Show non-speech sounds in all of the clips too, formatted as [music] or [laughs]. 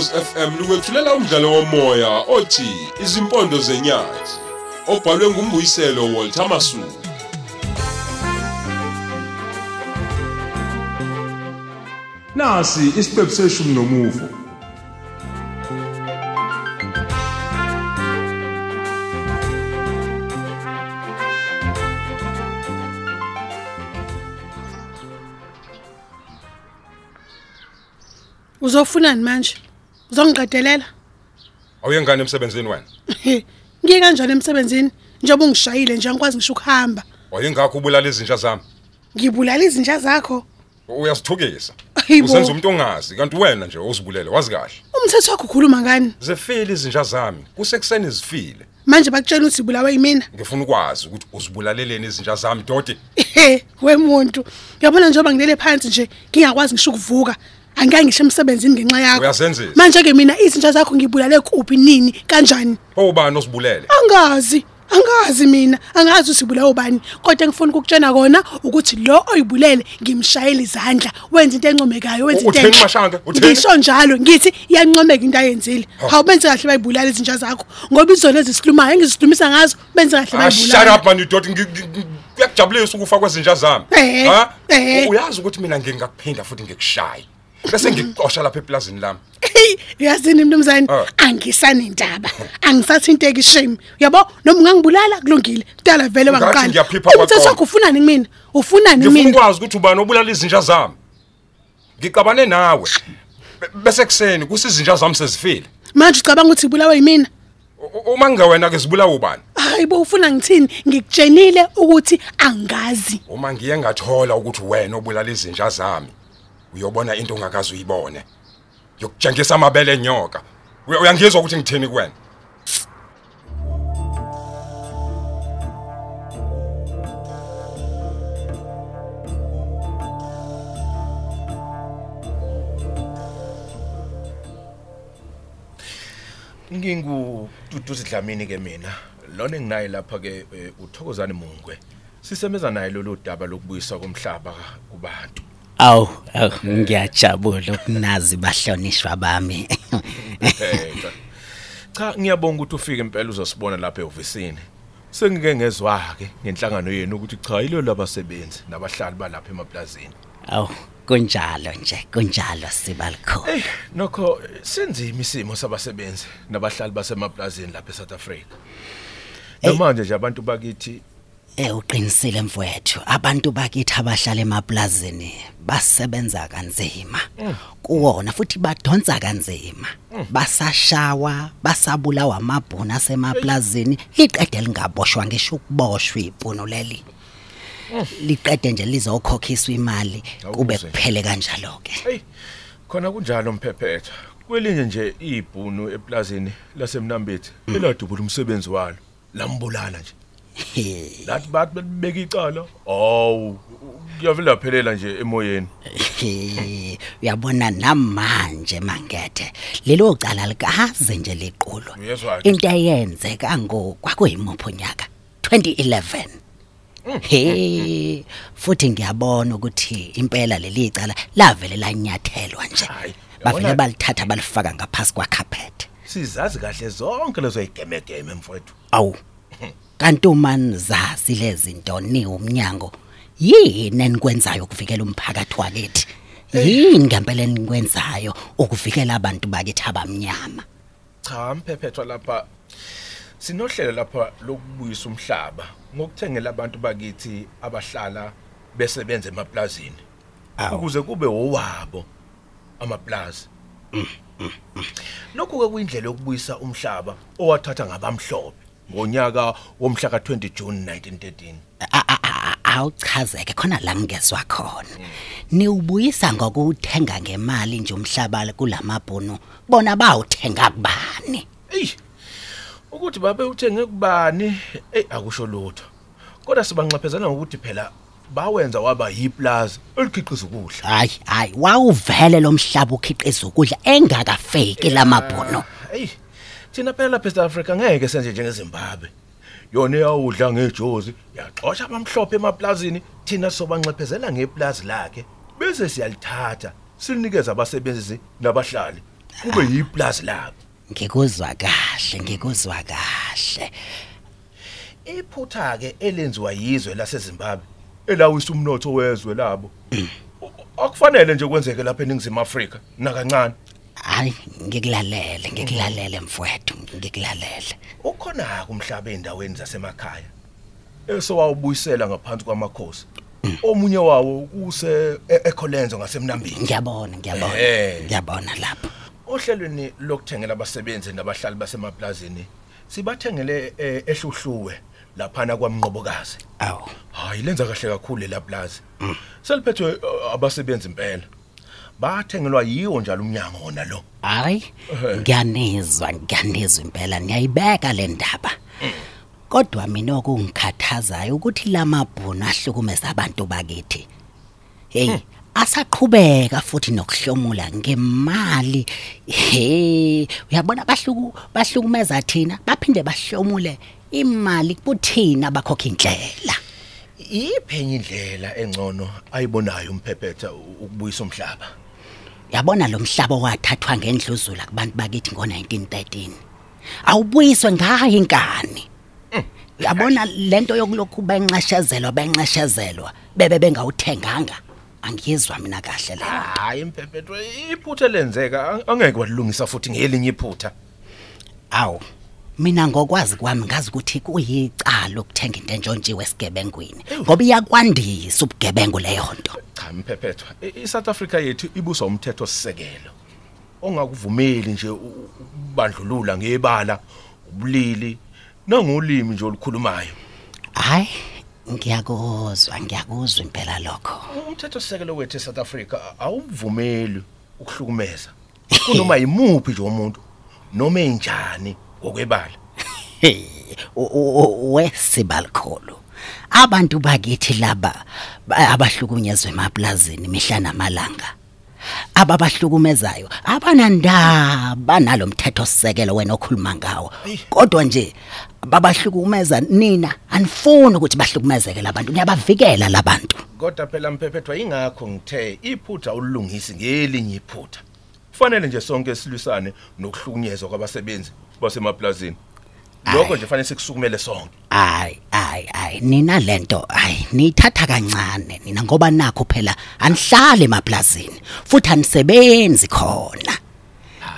Ukhozi FM lukwethulela umdlalo womoya othi Izimpondo zenyathi obhalwe ngumbuyiselo Walter Masuku. Nasi isiqephu seshumi nomuvo. Uzofunani manje? Uzongiqedelela? Awuyengane emsebenzini wena? [laughs] Ngiye kanjani emsebenzini njengoba ungishayile nje angikwazi ngisho ukuhamba. Wayengakho ubulala izinja zami. Ngibulala izinja zakho. Uyasithukisa. Hayibo. Usenza umuntu ongazi kanti wena nje uzibulele wazi kahle. Umthetho wakho ukhuluma ngani? Zefile izinja zami. Kusekuseni zifile. Manje bakutshela ukuthi ibulawe yimina. Ngifuna ukwazi ukuthi uzibulaleleni izinja zami dodi. [laughs] Ehe, wemuntu. Uyabona njengoba ngilele phansi nje ngingakwazi ngisho ukuvuka. Angeke ngisho emsebenzini ngenxa yakho. Uyasenzisa. Manje ke mina izinja zakho ngibulale kuphi nini kanjani? Owubani osibulele? Angazi. Angazi mina, angazi usibulawa ubani, kodwa ngifuna ukukutshena kona ukuthi lo oyibulele ngimshayela izandla, wenza into encomekayo, wenza into Utheni Mashanga? Utheni? Ngisho njalo ngithi iyancomeka into ayenzile. Hawu benze kahle bayibulala izinja zakho, ngoba izona ezisilumayo engizihlumisa ngazo, benze kahle Ah shut bayibulala. up man dodi kuyakujabulisa ukufa kwezinja zami. Eh, Ha? eh. Uyazi ukuthi mina ngeke ngakuphinda futhi ngikushaya. Bese ngikuxosha lapha eplazini lami. Hey, uyazini mnumzane, Ah. angisanendaba. Angisathinteki shame. Yabo, noma ungangibulala kulungile. Kudala vele wangaqala. ngiyaphipha Umthetho kwaqondo. wakho ufunani kumina? Ufunani Ngifuna mina? ukwazi ukuthi ubani obulala izinja zami. Ngixabane nawe. Be- Bese kuseni kusizinja zami sezifile. Manje ucabanga ukuthi ibulawa yimina? Uma ngingawena ke zibulawa ubani? Hayibo ufuna ngithini? Ngikutshenile ukuthi angazi. Uma ngiye ngathola ukuthi wena obulala izinja zami, uyobona into ongakazi uyibone. Yokujangisa amabele enyoka. Uya- Uyangizwa ukuthi ngithini kuwena? Ngingududuzi Dlamini ke mina. Lona enginaye lapha ke eh, uthokozane Mungwe. Sisemeza naye lolu daba lokubuyisa komhlaba kubantu. Aw, aw, ngiyajabula ukunazi bahlonishwa bami. Phela. [laughs] Cha ngiyabonga ukuthi ufike impela uzosibona lapha eofisini. Sengike ngezwa ke ngenhlangano yenu ukuthi cha yilo labasebenzi nabahlali balapha emaplazini. Aw, kunjalo nje, kunjalo sibalikho. Hey, nokho senzima isimo sabasebenzi nabahlali basemaplazini lapha eSouth Africa. Namanje nje abantu bakithi Eh uqinisile mfowethu, abantu bakithi abahlala emaplazini basebenza kanzima. Kuwona futhi badonsa kanzima. Basashawa, basabulawa amabhuna asemaplazini, liqede lingaboshwa ngisho ukuboshwa ibhunu leli. Liqede nje lizokhokhiswa imali kube Awukuze. kuphele kanjalo ke. Hey, khona kunjalo mphephetha. Kwelinye nje ibhunu eplazini lasemnambethi eladubula umsebenzi walo. Lambulala nje. [laughs] Lathi bathi belibeka icala. Awu, kuyavela phelela nje emoyeni. He, [laughs] uyabona namanje mangethe lelo cala likaze nje leqolo Uyezwa? into eyenzeka ngo kwakuyimupho nyaka 2011 he futhi ngiyabona ukuthi impela leli cala lavele lanyathelwa nje Hayi, bavele yabona- balithatha balifaka ngaphasi kwa carpet Sizazi kahle zonke lezo igemegeme mfowethu. awu kanti umani zazi lezi zinto ni umnyango yini enikwenzayo ukuvikela umphakathi wakithi? Yini ngempela enikwenzayo ukuvikela abantu bakithi abamnyama? Cha mphephetha lapha. Sinohlelo lapha lokubuyisa umhlaba ngokuthengela abantu bakithi abahlala besebenza emaplazini. Ukuze kube owabo amaplazi. Lokhu ke kuyindlela yokubuyisa umhlaba owathatha ngabamhlophe. Ngonyaka womhla ka20 June 1913. A- a- a- awuchazeke khona la ngezwe khona niubuyisa ngokuthenga ngemali nje umhlaba kulamabhunu bona bawuthenga kubani Ey. Ukuthi babe uthenge kubani? Ey akusho lutho. Kodwa sibanxephezana ngokuthi phela bawenza waba yiplaza elikhiqiza ukudla. hayi hayi wawuvele lo mhlaba ukhiqiza ukudla engakafeki lamabhunu Hey, thina phela lapha eSouth Africa ngeke senze njengeZimbabwe. Yona iyawudla ngejozi, yaxoxa abamhlophe emaplazini, thina sobanxephezela ngeplazi lakhe, bese siyalithatha, silinikeza abasebenzi nabahlali. Kube yiplaza labo ngikuzwa kahle ngikuzwa kahle. Iphutha ke elenziwa yizwe laseZimbabwe elawisa umnotho wezwe labo. Akufanele nje kwenzeke lapha eningizimu Afrika nakancane. Hayi ngikulalele ngikulalele mfowethu ngikulalele. Ukhona kumhlaba endaweni zasemakhaya esowawubuyisela ngaphansi kwamakhosi? Omunye wawo kuse e- eKholenzo ngasemnambini? Ngiyabona ngiyabona Eh. ngiyabona lapho. Ohlelweni lokuthengela abasebenzi nabahlali basemaplazini sibathengele eh, ehluhluwe laphana kwamnqobokazi. Awu. Hayi lenza kahle kakhulu la plaza seliphethwe uh, abasebenzi impela bathengelwa yiwo njalo umnyango wona lo. Hayi Ehhe. ngiyanizwa ngiyanizwa impela niyayibeka le ndaba. Kodwa mina okungikhathazayo ukuthi lamabhunu ahlukumeza abantu bakithi. Hey asaqhubeka futhi nokuhlomula ngemali. Hey uyabona bahluku bahlukumeza thina? Baphinde bahlomule imali kuthina abakhokha indlela. Iphenye indlela engcono ayibonayo umphephetha u- ukubuyisa umhlaba? Yabona lo mhlaba owathathwa ngendluzula kubantu bakithi ngo1913 awubuyiswe ngayo inkani. Yabona lento yokulokhu benxeshezelwa benxeshezelwa bebe bengawuthenganga? Angiyizwa mina kahle le hayi imphephetha iphutha lenzeka ang- angeke walungisa futhi ngelinye iphutha. Awu mina ngokwazi kwami ngazi ukuthi kuyicala ukuthenga into entshontshiwe esigebengwini ngoba iyakwandisa ubugebengu leyo nto. Cha mphephetha i- iSouth Africa yethu ibuswa umthetho sisekelo ongakuvumeli nje u- u- ukubandlulula ngebala ubulili nangolimi nje olukhulumayo. Hayi ngiyakuzwa ngiyakuzwa impela lokho. Umthetho sisekelo wethu eSouth Africa awuvumeli ukuhlukumeza. Kunoma yimuphi nje umuntu noma enjani ngokwebala. Hey, u- u- u- wesibalikhulu abantu bakithi laba ba- abahlukunyezwe emaplazini mihla namalanga. Ababahlukumezayo abanandaba nalomthetho sisekelo wena okhuluma ngawo. Kodwa nje babahlukumeza nina anifuni ukuthi bahlukumezeke labantu niyabavikela labantu kodwa phela mphephetwa ingakho ngithe iphutha ulungisi ngelinye iphutha. Kufanele nje sonke silwisane nokuhlukunyezwa kwabasebenzi basemaplazini. Lokho nje fanele sikusukumele sonke. Ay ay ay nina lento ay nithatha kancane nina ngoba nakho phela anihlale emaplazini futhi anisebenzi khona.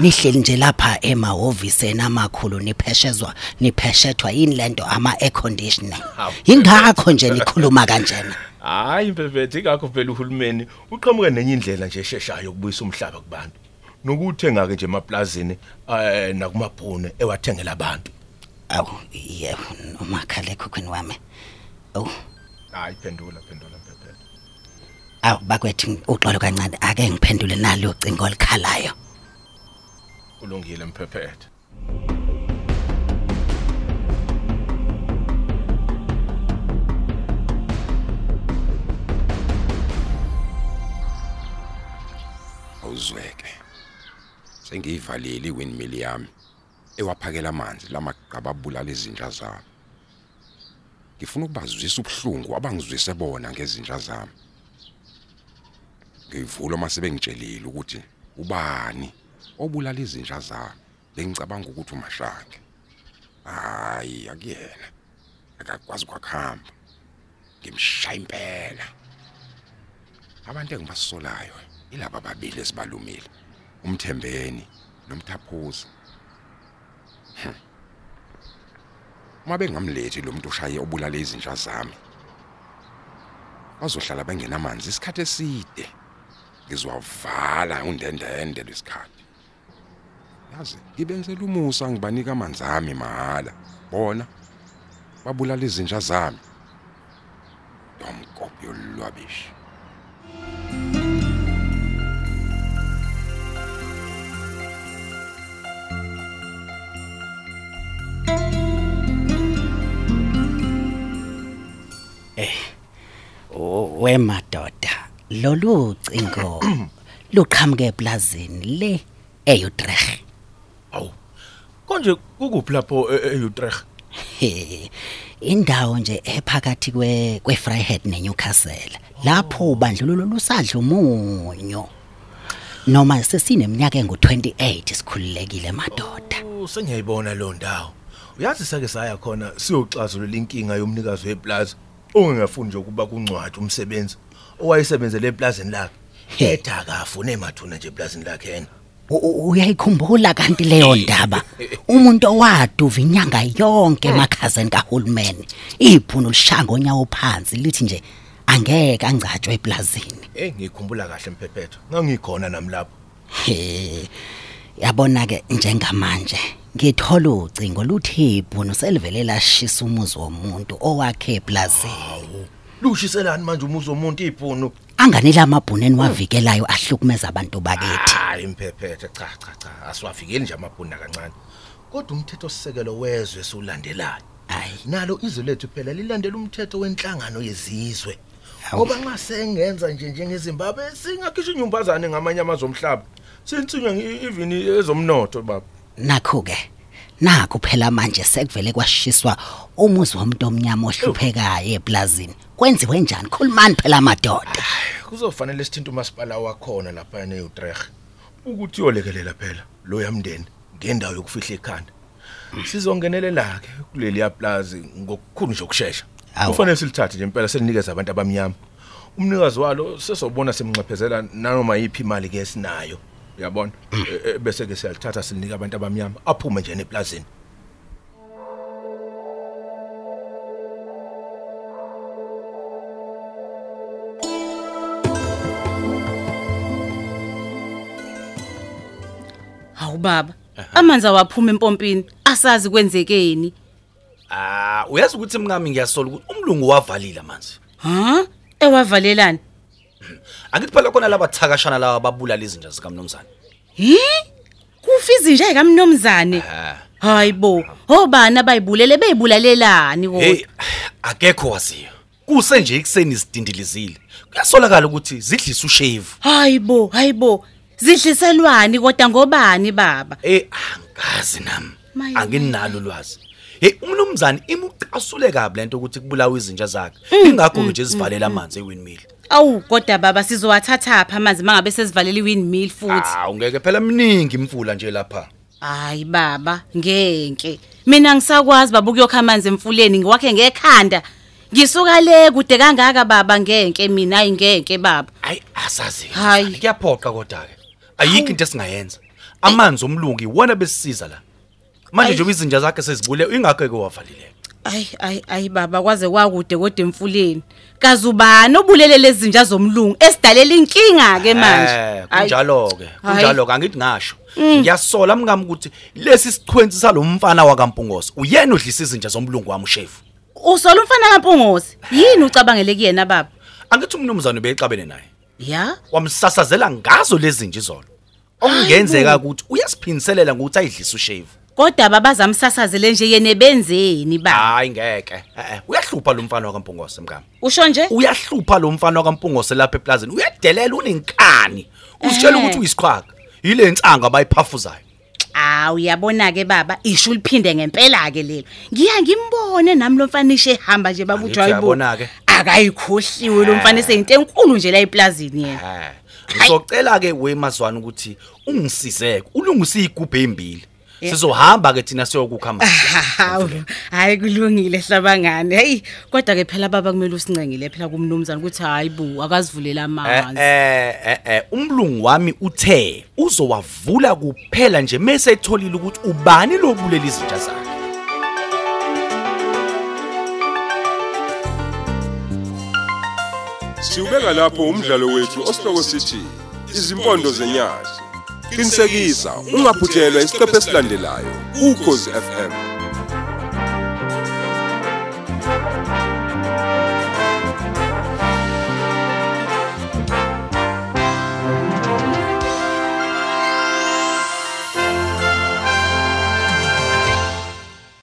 Nihleli nje lapha emahhoviseni amakhulu nipheshezwa nipheshethwa yini lento ama air conditioning. Hawu. ingakho nje nikhuluma kanjena. Hayi mphephetha ingakho phela uhulumeni uqhamuke nenye indlela nje esheshayo ukubuyisa umhlaba kubantu. Nokuthenga ke nje emaplazini eh nakumabhune ewathengela abantu. Awu yebo umakhala ekhukhwini wami. Awu hayi phendula phendula mphephetha awu bakwethu uxolo kancane ake ngiphendule nalo ucingo olikhalayo kulungile mphephetha awuzweke. Sengiyivalile iwindmill yami. Ewaphakela amanzi lamagqaba abulala izinja zami. Ngifuna ukubazwisa ubuhlungu abangizwise bona ngezinja zami. Ngivula uma sebengitshelile ukuthi ubani obulala izinja zami? Bengicabanga ukuthi umashange hayi akuyena. Akakwazi kwakhamba ngimshaya impela. Abantu engibasolayo ilaba babili esibalumile umthembeni nomthaphuzi uma bengamlethi lo muntu ushaye obulala izinja zami. Bazohlala bengenamanzi isikhathi eside. Ngizwavala undendende lesikhathi yazi ngibenzela umusa ngibanika amanzi ami mahala. Bona babulala izinja zami. Domkophi yolwabishi. Wemadoda lolu cingo [clears throat] luqhamuke eplazini le eUtrecht. Awu konje kukuphi lapho e- eUtrecht? He, indawo nje ephakathi kwe kweFreiheit neNewcastle lapho ubandlululo lusadla umunyo noma sesineminyaka engu28 sikhululekile madoda. Usengiyayibona lo ndawo. Uyazi sake saya khona siyoxazulula inkinga yomnikazi weplaza. Ongengafuni nje ukuba kuncwadi umsebenzi owayesebenzele eplazini lakhe. Etha akafune mathuna nje eplazini lakhe yena. U- u- uyayikhumbula kanti leyo ndaba umuntu owaduva inyanga yonke emakhazeni kahulumeni ibhunu lishanga onyawo phansi lithi nje angeke angcatshwe eplazini Eh ngikhumbula kahle mphephetho. Ngangikhona nami lapho. he yabona ke njengamanje ngithola ucingo luthi ibhunu selivele lashisa umuzi womuntu owakhe eplazini Lushiselani manje umuzi womuntu ibhunu? anganele amabhuneni wavikelayo ahlukumeza abantu bakithi Hayi mphephetho cha cha cha asiwafikeli nje amabhunda kancane. Kodwa umthetho sisekelo wezwe solandelayo. hayi nalo izwe lethu phela lilandela umthetho wenhlangano yezizwe Hawu. ngoba nxa sengenza nje njengeZimbabwe singakhishwa inyumbazane ngamanye amazwe omhlaba sintsinywa ngi- even ezomnotho baba. Nakho ke nakho phela manje sekuvele kwashiswa umuzi womuntu omnyama ohluphekayo eplazini. Kwenziwe njani? Khulumani phela madoda. Kuzofanele sithinta umasipala wakhona lapha eUtrecht ukuthi uyolekelela phela lo yamndeni ngendawo yokufihla ekhanda. Sizongenelela ke kuleli yaplazi ngokukhulu nje ukusheshsha kufanele silithathe nje impela selinikeza abantu abamnyama. Umnikazi walo sesobona semnxephezela nanoma yipi imali ke esinayo. Uyabona E- e- bese ke siyalithatha silinika abantu abamnyama aphume nje neplazini Hawu baba, amanzi awaphuma empompini, asazi kwenzekeni. Ah, uyazi ukuthi mngami ngiyasola ukuthi umlungu wavalile manje. Ha? Ewavalelani? Angithi phela khona laba thakashana laba babulala izinja zikamnumzane. Hi? Kufa izinja ekamnomzane. Ah. Hayibo, obani abayibulele beyibulalelani Hey, kodwa? akekho waziyo. Kuse nje ikuseni sidindilizile. Kuyasolakala ukuthi zidlisa ushave. Hayibo, hayibo. Zidliselwani kodwa ngobani baba? Eh, angazi nami. Maye, Anginalo ulwazi. Hey, umnumzane imuqasule kabi lento ukuthi kubulawa izinja zakhe. Ingakho nje sivalela amanzi ewindmill. Awu kodwa baba sizowathatha apha amanzi mangabe sezivalele iwindmill futhi. Ah, ungeke phela mningi imfula nje lapha. Hayi baba, ngeke. Mina ngisakwazi baba ukuyokha amanzi emfuleni ngiwakhe ngekhanda. Ngisuka le kude kangaka baba ngeke mina hayi ngeke baba. Hayi, asazi. Hayi. Kuyaphoqa kodwa ke. Ayikho into esingayenza. Amanzi omlungu iwona besisiza la. Manje nje izinja zakhe sezibule ingakho ke wavalile. Ay ay ay baba kwaze kwakude kodwa emfuleni. Kazubani obulele lezi zinja zomlungu esidalela inkinga ke manje. Eh, Ayi, kunjalo ke. Hayi. Kunjalo ke angithi ngasho. Ngiyasola mngami ukuthi lesi sichwenzi salomfana wakampungoso uyena odlisa izinja zomlungu wami ushefu. Usola umfana kaMpungosi. Yini ucabangele kuyena baba? Angithi umnumzane beyixabene naye. Ya? Wamsasazela ngazo lezi zinja izolo. Okungenzeka ukuthi uyasiphiniselela ngokuthi ayidlisa ushefu. Kodwa baba zamsasazele nje yene benzeni ba? Hayi ngeke. Eh eh, uyahlupha lo mfana wakampungoso mngami. Usho nje? uyahlupha lo mfana wakampungose lapha eplazini uyadelela unenkani uzitshela Eh. ukuthi uyisiqhwaga yile nsanga abayiphafuzayo Ah uyabona ke baba isho liphinde ngempela ke lelo. Ngiya ngimbone nami lo mfanishe ehamba nje baba uthi hayibo. Akayikhohliwe lo mfanise into enkulu nje la eplazini yena. eh ngizocela ke wemazwana ukuthi ungisizeke ulungise igubhe embili sizohamba ke thina siyokukha [laughs] Hawu, hayi kulungile hlabangani. Hey, kodwa ke phela baba kumele usincengile phela kumnumzana ukuthi hayibo akazivulela eh amanzi. eh eh, eh umlungu wami uthe uzowavula kuphela nje mase etholile ukuthi ubani lobulela izinja zakhe Siubeka lapho umdlalo wethu osihloko sithi izimpondo zenyathi. Qinisekisa ungaphuthelwa isiqephu esilandelayo ukhozi FM.